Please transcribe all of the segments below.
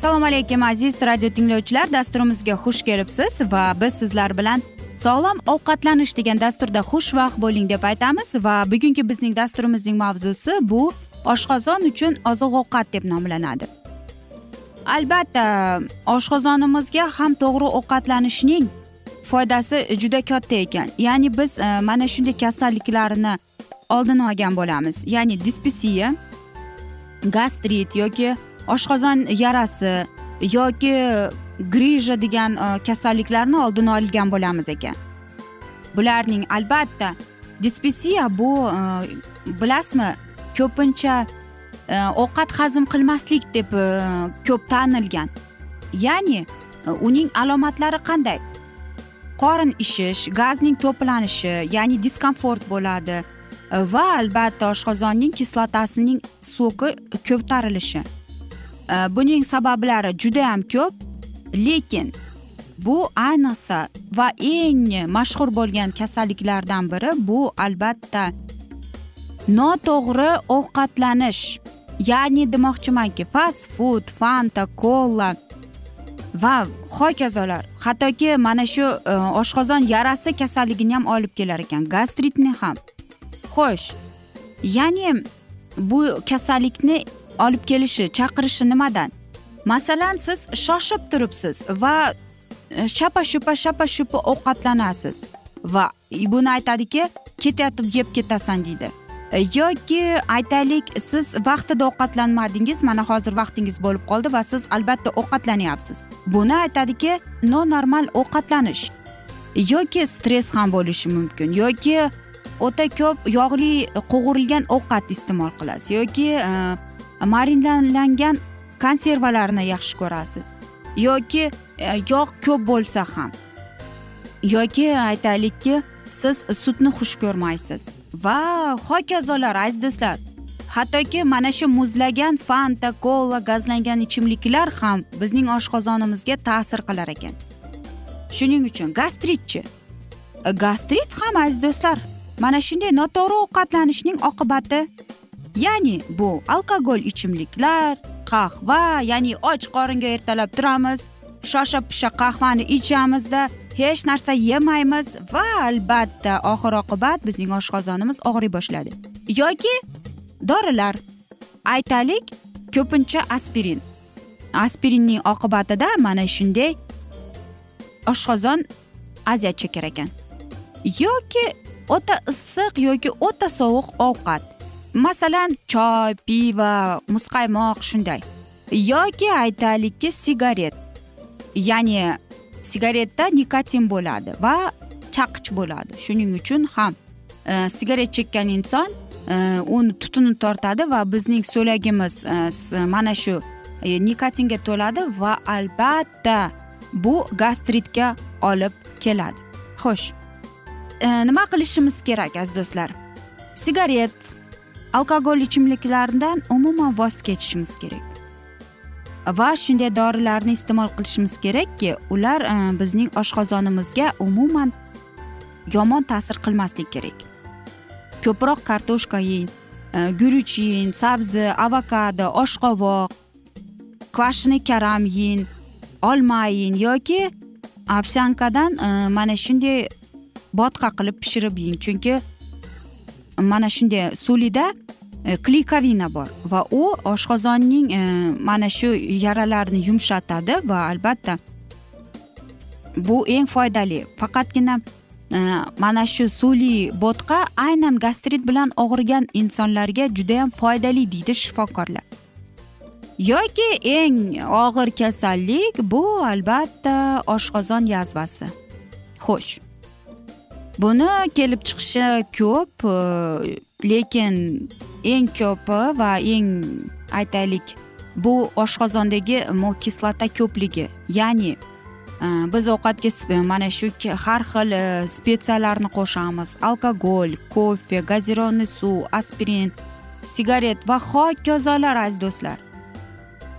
assalomu alaykum aziz radio tinglovchilar. Dasturimizga xush kelibsiz va biz sizlar bilan sog'lom ovqatlanish degan dasturda xushvaqt bo'ling deb aytamiz va bugungi bizning dasturimizning mavzusi bu oshqozon uchun oziq ovqat deb nomlanadi. Albatta oshqozonimizga ham to'g'ri ovqatlanishning foydasi juda katta ekan. Ya'ni biz e, mana shunday kasalliklarni oldini olgan bo'lamiz. Ya'ni dispesiya gastrit yoki oshqozon yarasi yoki grija degan e, kasalliklarni oldini olgan bo'lamiz ekan. Bularning albatta dispesiya bu e, bilasizmi ko'pincha e, ovqat hazm qilmaslik deb ko'p tanilgan. Ya'ni uning alomatlari qanday? Qorin ishish gazning to'planishi ya'ni diskomfort bo'ladi va albatta oshqozonning kislotasining so'ki ko'tarilishi Э, buning sabablari judayam ko'p lekin bu ayniqsa va eng mashhur bo'lgan kasalliklardan biri bu albatta noto'g'ri ovqatlanish ya'ni demoqchimanki fast food fanta kola va hokazolar. Hattoki mana shu e, oshqozon yarasi kasalligini ham olib kelar ekan gastritni ham. Xo'sh ya'ni bu kasallikni olib kelishi chaqirishi nimadan? Masalan siz shoshib turibsiz va e, shapa shupa shapa shupa ovqatlanasiz va buni aytadiki ketayotib yeb ketasan deydi. E, yoki aytaylik siz vaqtida ovqatlanmadingiz mana hozir vaqtingiz bo'lib qoldi va siz albatta ovqatlanyapsiz buni aytadiki nonormal ovqatlanish yoki stress ham bo'lishi mumkin. Yoki o'ta ko'p yog'li e, qovurilgan ovqat iste'mol qilasiz. Yoki e, marinlangan konservalarni yaxshi ko'rasiz. Yoki e, yog' ko'p bo'lsa ham. Yoki aytaylikki siz sutni xush ko'rmaysiz. Va hokazolar aziz do'stlar. Hattoki mana shu muzlagan fanta kola gazlangan ichimliklar ham bizning oshqozonimizga ta'sir qilar ekan. Shuning uchun gastritchi. Gastrit ham aziz do'stlar mana shunday noto'g'ri ovqatlanishning oqibati ya'ni bu alkogol ichimliklar qahva ya'ni och qoringa ertalab turamiz. Shosha pisha qahvani ichamizda hech narsa yemaymiz va albatta oxir oqibat bizning oshqozonimiz og'riy boshladi. Yoki dorilar aytaylik ko'pincha aspirin. Aspirinning oqibatida mana shunday oshqozon aziyat chekar ekan. Yoki o'ta issiq yoki o'ta sovuq ovqat. Masalan choy pivo muzqaymoq shunday. Yoki aytaylikki sigaret. Ya'ni sigaretda nikotin bo'ladi va chaqich bo'ladi. Shuning uchun ham e, sigaret chekkan inson e, uni tutuni tortadi va bizning so'lagimiz e, mana shu e, nikotinga to'ladi va albatta bu gastritga olib keladi. Xo'sh e, nima qilishimiz kerak aziz do'stlar? Sigaret alkogol ichimliklardan umuman voz kechishimiz kerak. Va shunday dorilarni iste'mol qilishimiz kerakki ular e, bizning oshqozonimizga umuman yomon ta'sir qilmaslik kerak. Ko'proq kartoshka yeng guruch yeng sabzi avokado oshqovoq kvashniy karam yeng olma yeng yoki ovsyankadan e, mana shunday botqa qilib pishirib yeng chunki mana shunday sulida e, klikovina bor va u oshqozonning e, mana shu yaralarni yumshatadi va albatta bu eng foydali. Faqatgina e, mana shu suvli bo'tqa aynan gastrit bilan og'rigan insonlarga judayam foydali deydi shifokorlar. Yoki eng og'ir kasallik bu albatta oshqozon yazvasi. Xo'sh. Buni kelib chiqishi ko'p e, lekin eng ko'pi va eng aytaylik bu oshqozondagi kislota ko'pligi. Ya'ni e, biz ovqatga mana shu har xil e, spetsiyalarni qo'shamiz. Alkogol kofe gazirованный suv aspirin sigaret va hokazolar aziz do'stlar.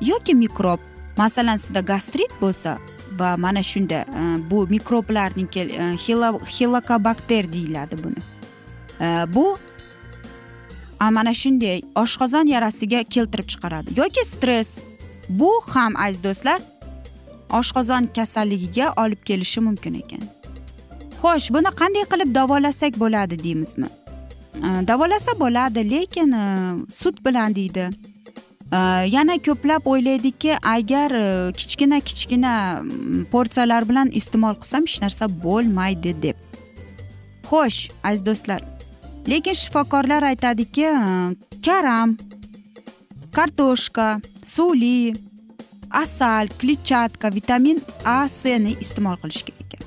Yoki mikrob masalan sizda gastrit bo'lsa va mana shunda e, bu mikroblarning xilokobakter e, deyiladi buni. E, bu mana shunday oshqozon yarasiga keltirib chiqaradi. Yoki stress. Bu ham aziz do'stlar oshqozon kasalligiga olib kelishi mumkin ekan. Xo'sh buni qanday qilib davolasak bo'ladi deymizmi? Davolasa bo'ladi lekin sut bilan deydi. Э, yana ko'plab o'ylaydiki agar e, kichkina kichkina porsiyalar bilan iste'mol qilsam hech narsa bo'lmaydi deb. Xo'sh aziz do'stlar. Lekin shifokorlar aytadiki e, karam kartoshka suvli asal kletchatka vitamin a cni iste'mol qilish kerak ekan.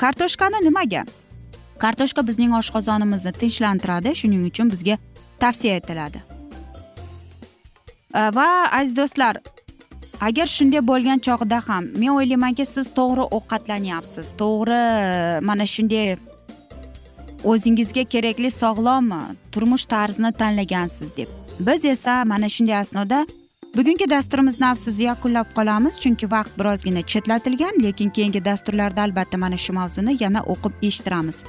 Kartoshkani nimaga? Kartoshka bizning oshqozonimizni tinchlantiradi shuning uchun bizga tavsiya etiladi. Э, va aziz do'stlar agar shunday bo'lgan chog'ida ham men o'ylaymanki siz to'g'ri ovqatlanyapsiz. To'g'ri e, mana shunday o'zingizga kerakli sog'lom e, turmush tarzini tanlagansiz deb. Biz esa mana shunday asnoda bugungi dasturimizni afsus yakunlab qolamiz chunki vaqt birozgina chetlatilgan lekin keyingi dasturlarda albatta mana shu mavzuni yana o'qib eshittiramiz.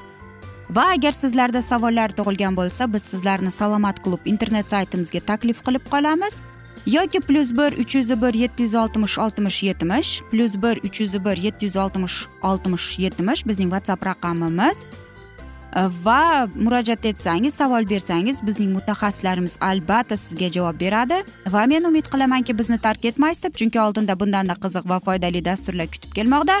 Va agar sizlarda savollar tug'ilgan bo'lsa biz sizlarni salomat klub internet saytimizga taklif qilib qolamiz. Yoki plyus bir uch yuz bir yetti yuz oltmish oltmish yetmish plyus bir uch yuz bir yetti yuz oltmish oltmish yetmish bizning whatsapp raqamimiz. Va murojaat etsangiz savol bersangiz bizning mutaxassislarimiz albatta sizga javob beradi. Va men umid qilamanki bizni tark etmaysiz deb chunki oldinda bundanda qiziq va foydali dasturlar kutib kelmoqda.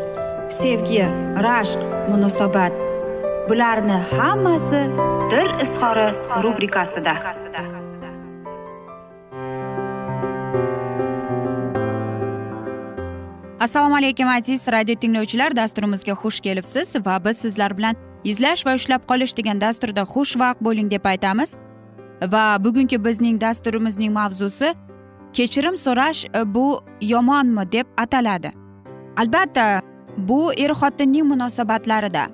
sevgi rashq munosabat. Bularni hammasi dil izhori rubrikasida. Assalomu alaykum aziz radio tinglovchilar. Dasturimizga xush kelibsiz va biz sizlar bilan izlash va ushlab qolish degan dasturda xushvaqt bo'ling deb aytamiz. Va bugungi bizning dasturimizning mavzusi kechirim so'rash bu yomonmi deb ataladi. Albatta bu er xotinning munosabatlarida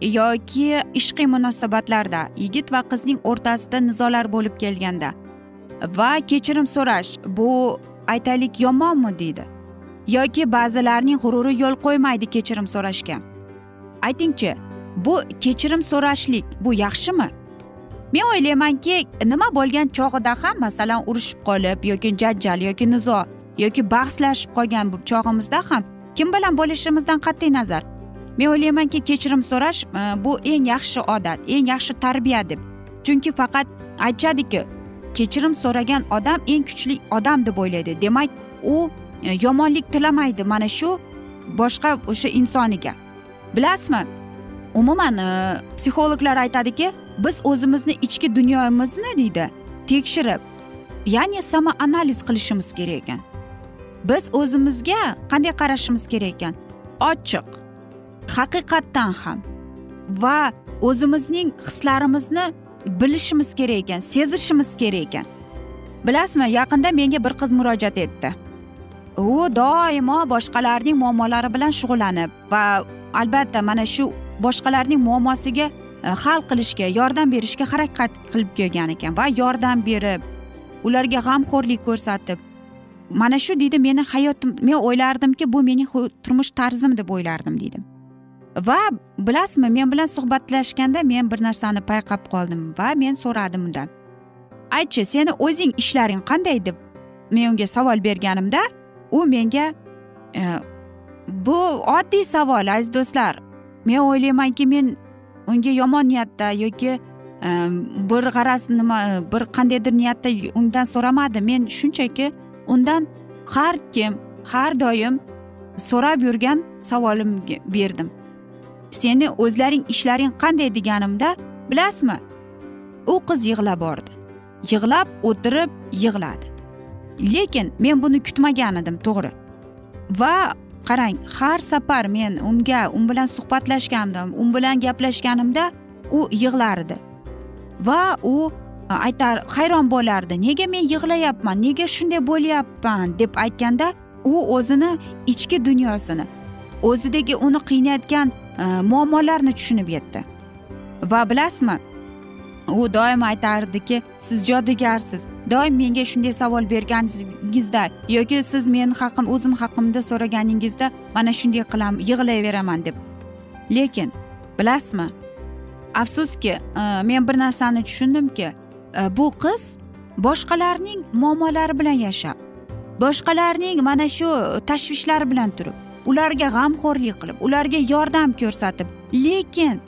yoki ishqiy munosabatlarda yigit va qizning o'rtasida nizolar bo'lib kelganda va kechirim so'rash bu aytaylik yomonmi deydi? Yoki ba'zilarning g'ururi yo'l qo'ymaydi kechirim so'rashga? Aytingchi bu kechirim so'rashlik bu yaxshimi? Men o'ylaymanki nima bo'lgan chog'ida ham masalan urushib qolib yoki janjal yoki nizo yoki bahslashib qolgan chog'imizda ham kim bilan bo'lishimizdan qat'iy nazar. Men o'ylaymanki kechirim so'rash e, bu eng yaxshi odat eng yaxshi tarbiya deb. Chunki faqat aytishadiki kechirim so'ragan odam eng kuchli odam deb o'ylaydi. Demak u e, yomonlik tilamaydi mana shu boshqa o'sha insoniga. Bilasizmi? Umuman e, psixologlar aytadiki biz o'zimizni ichki dunyomizni deydi tekshirib ya'ni samoanaliz qilishimiz kerak ekan. Biz o'zimizga qanday qarashimiz kerak ekan? Ochiq haqiqatdan ham va o'zimizning hislarimizni bilishimiz kerak ekan sezishimiz kerak ekan. Bilasizmi yaqinda menga bir qiz murojaat etdi. U doimo boshqalarning muammolari bilan shug'ullanib va albatta mana shu boshqalarning muammosiga e, hal qilishga yordam berishga harakat qilib kelgan ekan va yordam berib ularga g'amxo'rlik ko'rsatib mana shu deydi meni hayotim men o'ylardimki bu mening turmush tarzim deb o'ylardim deydi. Va bilasizmi men bilan suhbatlashganda men bir narsani payqab qoldim va men so'radim undan aytchi seni o'zing ishlaring qanday deb men unga savol berganimda u menga e, bu oddiy savol aziz do'stlar. Men o'ylaymanki men unga yomon niyatda yoki e, bir g'araz nima e, bir qandaydir niyatda undan so'ramadim. Men shunchaki undan har kim har doim so'rab yurgan savolimga berdim. Seni o'zlaring ishlaring qanday deganimda bilasizmi? U qiz yig'lab bordi. Yig'lab o'tirib yig'ladi. Lekin men buni kutmagan edim to'g'ri. Va qarang har safar men unga u bilan suhbatlashganimda u bilan gaplashganimda u yig'lar edi. Va u aytar hayron bo'lardi nega men yig'layapman nega shunday bo'lyapman? deb aytganda u o'zini ichki dunyosini o'zidagi uni qiynayotgan muammolarni tushunib yetdi. Va bilasizmi u doim aytardiki siz jodugarsiz doim menga shunday savol berganingizda yoki siz men haqim o'zim haqimda so'raganingizda mana shunday qilam yig'layveraman deb. Lekin bilasizmi afsuski men bir narsani tushundimki Э, bu qiz boshqalarning muammolari bilan yashab boshqalarning mana shu e, tashvishlari bilan turib ularga g'amxo'rlik qilib ularga yordam ko'rsatib lekin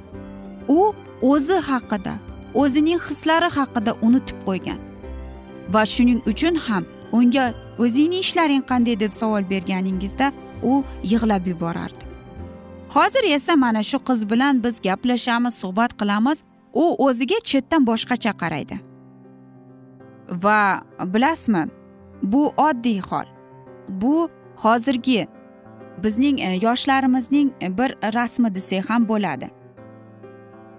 u o'zi haqida o'zining hislari haqida unutib qo'ygan va shuning uchun ham unga o'zingni ishlaring qanday deb savol berganingizda u yig'lab yuborardi. Hozir esa mana shu qiz bilan biz gaplashamiz suhbat qilamiz u o'ziga chetdan boshqacha qaraydi. Va bilasizmi? Bu oddiy hol. Bu hozirgi bizning e, yoshlarimizning e, bir rasmi desak ham bo'ladi.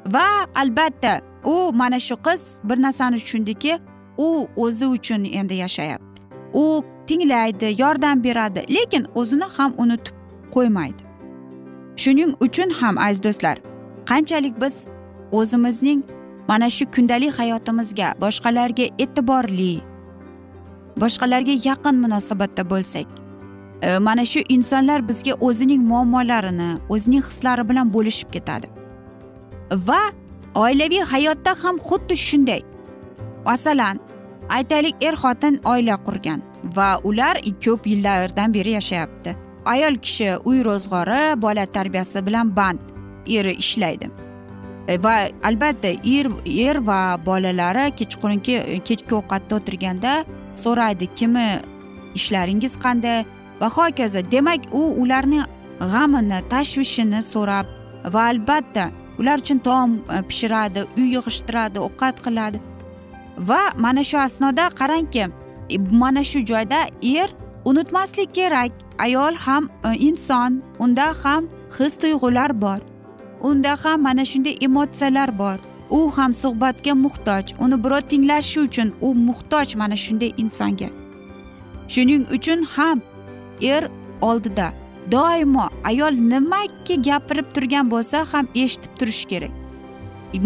Va albatta u mana shu qiz bir narsani tushundiki u o'zi uchun endi yashayapti. U tinglaydi yordam beradi lekin o'zini ham unutib qo'ymaydi. Shuning uchun ham aziz do'stlar qanchalik biz o'zimizning mana shu kundalik hayotimizga boshqalarga e'tiborli boshqalarga yaqin munosabatda bo'lsak e, mana shu insonlar bizga o'zining muammolarini o'zining hislari bilan bo'lishib ketadi. Va oilaviy hayotda ham xuddi shunday. Masalan aytaylik er xotin oila qurgan va ular ko'p yillardan beri yashayapti. Ayol kishi uy ro'zg'ori bola tarbiyasi bilan band eri ishlaydi. E, va albatta er er va bolalari kechqurungi kechki ovqatda o'tirganda so'raydi kimi ishlaringiz qanday? Va hokazo demak u ularni g'amini tashvishini so'rab va albatta ular uchun taom e, pishiradi uy yig'ishtiradi ovqat qiladi. Va mana shu asnoda qarangki e, mana shu joyda er unutmaslik kerak ayol ham inson unda ham his tuyg'ular bor. Unda ham mana shunday emotsiyalar bor. U ham suhbatga muhtoj. Uni birov tinglashi uchun u muhtoj mana shunday insonga. Shuning uchun ham er oldida doimo ayol nimaki gapirib turgan bo'lsa ham eshitib turish kerak.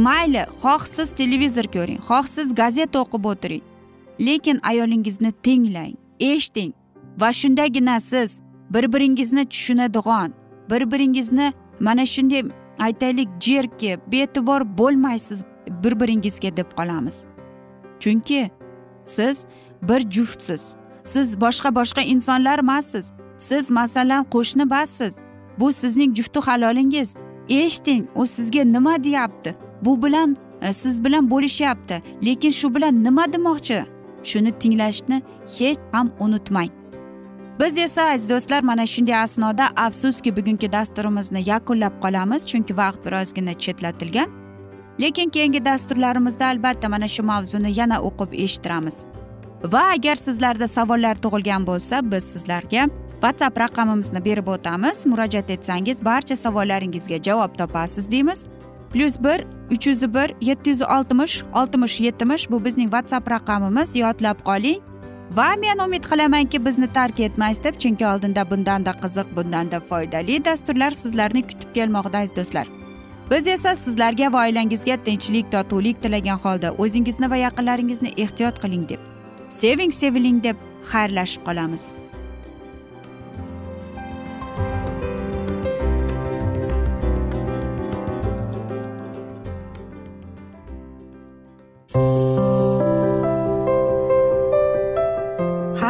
Mayli xoh siz televizor ko'ring xoh siz gazeta o'qib o'tiring. Lekin ayolingizni tinglang eshiting va shundagina siz bir biringizni tushunadigan bir biringizni mana shunday aytaylik jerkib bee'tibor bo'lmaysiz bir biringizga deb qolamiz. Chunki siz bir juftsiz. Siz boshqa boshqa insonlar emassiz siz masalan qo'shni emassiz bu sizning jufti halolingiz. Eshiting u sizga nima deyapti? Bu bilan e, siz bilan bo'lishyapti. Lekin shu bilan nima demoqchi? Shuni tinglashni hech ham unutmang. Biz esa aziz do'stlar mana shunday asnoda afsuski bugungi dasturimizni yakunlab qolamiz chunki vaqt birozgina chetlatilgan. Lekin keyingi dasturlarimizda albatta mana shu mavzuni yana o'qib eshittiramiz. Va agar sizlarda savollar tug'ilgan bo'lsa biz sizlarga whatsapp raqamimizni berib o'tamiz. Murojaat etsangiz barcha savollaringizga javob topasiz deymiz. Plyus bir uch yuz bir yetti yuz oltmish oltmish yetmish bu bizning whatsapp raqamimiz. Yodlab qoling. Va men umid qilamanki bizni tark etmaysiz deb chunki oldinda bundanda qiziq bundanda foydali dasturlar sizlarni kutib kelmoqda aziz do'stlar. Biz esa sizlarga va oilangizga tinchlik totuvlik tilagan holda o'zingizni va yaqinlaringizni ehtiyot qiling deb seving seviling deb xayrlashib qolamiz.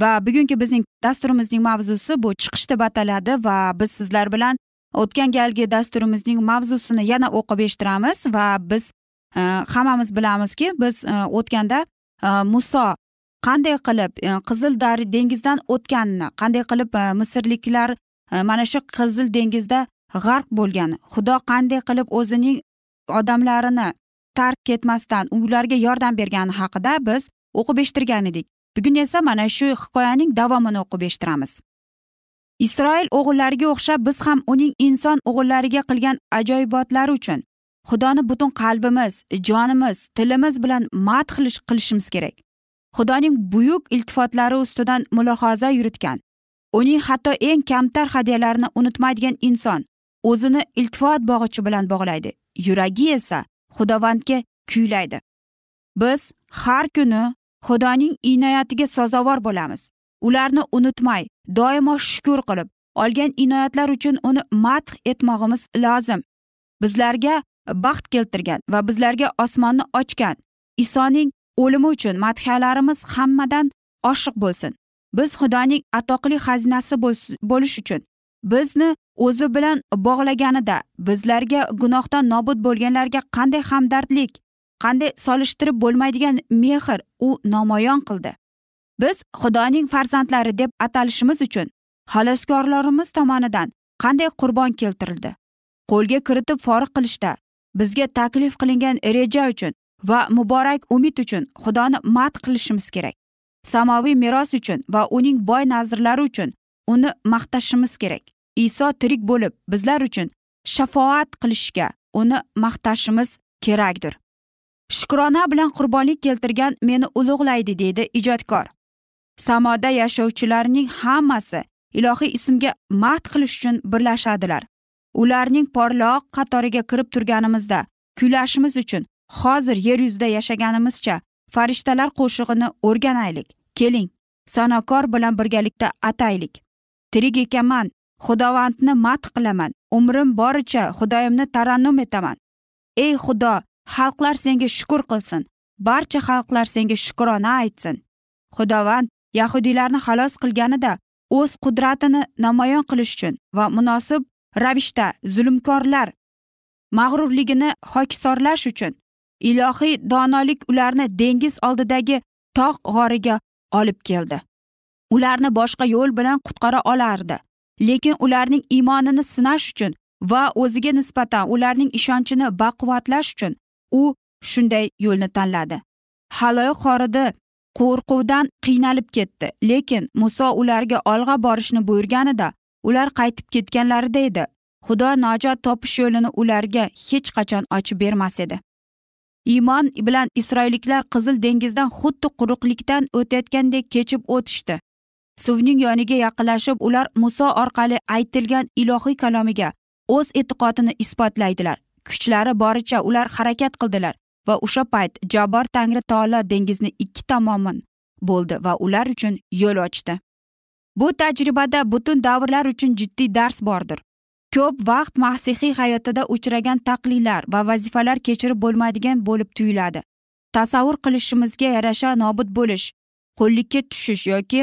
Va bugungi bizning dasturimizning mavzusi bu chiqish deb ataladi va biz sizlar bilan o'tgan galgi dasturimizning mavzusini yana o'qib eshittiramiz va biz e, hammamiz bilamizki biz e, o'tganda e, muso qanday qilib e, qizil dengizdan o'tganini qanday qilib e, misrliklar e, mana shu qizil dengizda g'arq bo'lgan xudo qanday qilib o'zining odamlarini tark ketmasdan ularga yordam bergani haqida biz o'qib eshittirgan edik. Bugun esa mana shu hikoyaning davomini o'qib eshittiramiz. Isroil o'g'illariga o'xshab biz ham uning inson o'g'illariga qilgan ajoyibotlari uchun xudoni butun qalbimiz jonimiz tilimiz bilan madh qilishimiz kerak. Xudoning buyuk iltifotlari ustidan mulohaza yuritgan uning hatto eng kamtar hadyalarini unutmaydigan inson o'zini iltifot bog'ichi bilan bog'laydi. Yuragi esa xudovandga kuylaydi. Biz har kuni xudoning inoyatiga sazovor bo'lamiz. Ularni unutmay doimo shukur qilib olgan inoyatlar uchun uni madh etmog'imiz lozim. Bizlarga baxt keltirgan va bizlarga osmonni ochgan isoning o'limi uchun madhiyalarimiz hammadan oshiq bo'lsin. Biz xudoning atoqli xazinasi bo'lish uchun bizni o'zi bilan bog'laganida bizlarga gunohdan nobud bo'lganlarga qanday hamdardlik qanday solishtirib bo'lmaydigan mehr u namoyon qildi. Biz xudoning farzandlari deb atalishimiz uchun xaloskorlarimiz tomonidan qanday qurbon keltirildi? Qo'lga kiritib forig qilishda bizga taklif qilingan reja uchun va muborak umid uchun xudoni mat qilishimiz kerak. Samoviy meros uchun va uning boy nazrlari uchun uni maqtashimiz kerak. Iso tirik bo'lib bizlar uchun shafoat qilishga uni maqtashimiz kerakdir. Shukrona bilan qurbonlik keltirgan meni ulug'laydi deydi ijodkor. Samoda yashovchilarning hammasi ilohiy ismga mahd qilish uchun birlashadilar. Ularning porloq qatoriga kirib turganimizda kuylashimiz uchun hozir yer yuzida yashaganimizcha farishtalar qo'shig'ini o'rganaylik keling sanokor bilan birgalikda ataylik. Tirik ekanman xudovandni madh qilaman umrim boricha xudoyimni tarannum etaman. Ey xudo xalqlar senga shukur qilsin. Barcha xalqlar senga shukrona aytsin. Xudovand yahudiylarni xalos qilganida o'z qudratini namoyon qilish uchun va munosib ravishda zulmkorlar mag'rurligini hokisorlash uchun ilohiy donolik ularni dengiz oldidagi tog' g'origa olib keldi. Ularni boshqa yo'l bilan qutqara olardi lekin ularning iymonini sinash uchun va o'ziga nisbatan ularning ishonchini baquvvatlash uchun u shunday yo'lni tanladi. Haloyiq xorida qo'rquvdan qiynalib ketdi lekin muso ularga olg'a borishni buyurganida ular qaytib ketganlarida edi xudo najot topish yo'lini ularga hech qachon ochib bermas edi. Iymon bilan isroilliklar qizil dengizdan xuddi quruqlikdan o'tayotgandek kechib o'tishdi. Suvning yoniga yaqinlashib ular muso orqali aytilgan ilohiy kalomiga o'z e'tiqodini isbotlaydilar. Kuchlari boricha ular harakat qildilar va o'sha payt jabbor tangri taolo dengizni ikki tomonin bo'ldi va ular uchun yo'l ochdi. Bu tajribada butun davrlar uchun jiddiy dars bordir. Ko'p vaqt masihiy hayotida uchragan taqliylar va vazifalar kechirib bo'lmaydigan bo'lib tuyuladi. Tasavvur qilishimizga yarasha nobud bo'lish qo'llikka tushish yoki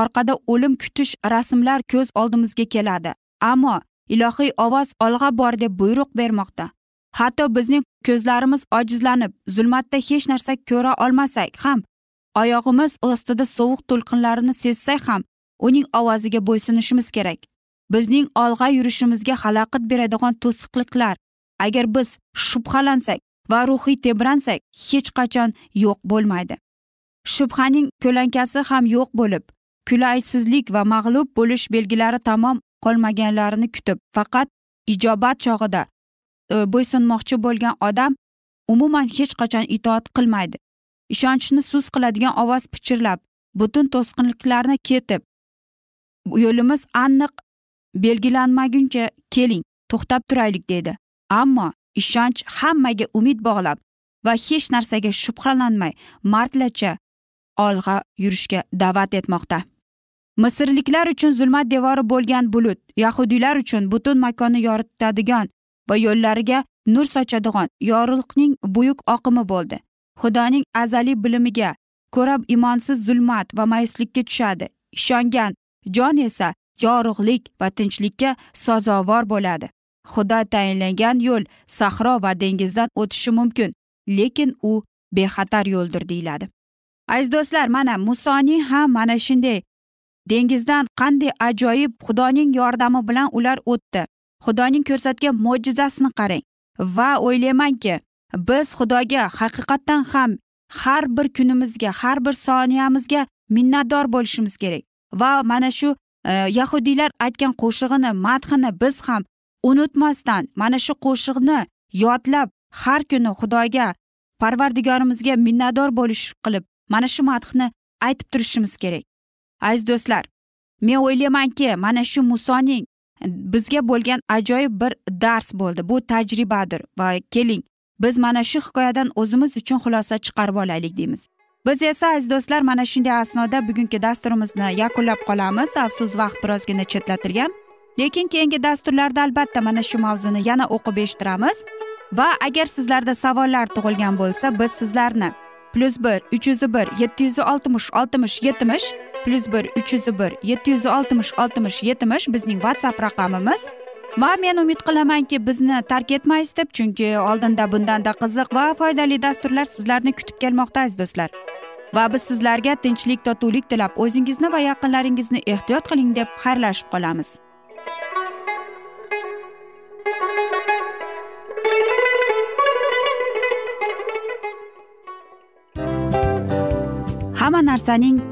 orqada o'lim kutish rasmlar ko'z oldimizga keladi. Ammo ilohiy ovoz olg'a bor deb buyruq bermoqda. Hatto bizning ko'zlarimiz ojizlanib zulmatda hech narsa ko'ra olmasak ham oyog'imiz ostida sovuq to'lqinlarini sezsak ham uning ovoziga bo'ysunishimiz kerak. Bizning olg'a yurishimizga xalaqit beradigan to'siqliklar agar biz shubhalansak va ruhiy tebransak hech qachon yo'q bo'lmaydi. Shubhaning ko'lankasi ham yo'q bo'lib kulaysizlik va mag'lub bo'lish belgilari tamom qolmaganlarini kutib faqat ijobat chog'ida E, bo'ysunmoqchi bo'lgan odam umuman hech qachon itoat qilmaydi. Ishonchni sus qiladigan ovoz pichirlab butun to'sqinliklarni ketib yo'limiz aniq belgilanmaguncha keling to'xtab turaylik deydi ammo ishonch hammaga umid bog'lab va hech narsaga shubhalanmay mardlarcha olg'a yurishga da'vat etmoqda. Misrliklar uchun zulmat devori bo'lgan bulut yahudiylar uchun butun makonni yoritadigan va yo'llariga nur sochadigan yorug'ning buyuk oqimi bo'ldi. Xudoning azaliy bilimiga ko'ra imonsiz zulmat va mayuslikka tushadi. Ishongan jon esa yorug'lik va tinchlikka sazovor bo'ladi. Xudo tayinlagan yo'l sahro va dengizdan o'tishi mumkin lekin u bexatar yo'ldir deyiladi. Aziz do'stlar mana musoning ham mana shunday. Dengizdan qanday ajoyib xudoning yordami bilan ular o'tdi. Xudoning ko'rsatgan mo'jizasini qarang. Va o'ylaymanki biz xudoga haqiqatdan ham har bir kunimizga har bir soniyamizga minnatdor bo'lishimiz kerak. Va mana shu e, yahudiylar aytgan qo'shig'ini madhini biz ham unutmasdan mana shu qo'shiqni yodlab har kuni xudoga parvardigorimizga minnatdor bo'lish qilib mana shu madhni aytib turishimiz kerak. Aziz do'stlar men o'ylaymanki mana shu musoning bizga bo'lgan ajoyib bir dars bo'ldi. Bu tajribadir. Va keling biz mana shu hikoyadan o'zimiz uchun xulosa chiqarib olaylik deymiz. Biz esa aziz do'stlar mana shunday asnoda bugungi dasturimizni yakunlab qolamiz. Afsus vaqt birozgina chetlatilgan. Lekin keyingi dasturlarda albatta mana shu mavzuni yana o'qib eshittiramiz. Va agar sizlarda savollar tug'ilgan bo'lsa biz sizlarni plyus bir uch yuz bir yetti yuz oltmish oltmish yetmish plyus bir uch yuz bir yetti yuz oltmish oltmish yetmish bizning whatsapp raqamimiz. Va men umid qilamanki bizni tark etmaysiz deb chunki oldinda bundanda qiziq va foydali dasturlar sizlarni kutib kelmoqda aziz do'stlar. Va biz sizlarga tinchlik totuvlik tilab o'zingizni va yaqinlaringizni ehtiyot qiling deb xayrlashib qolamiz. Hamma narsaning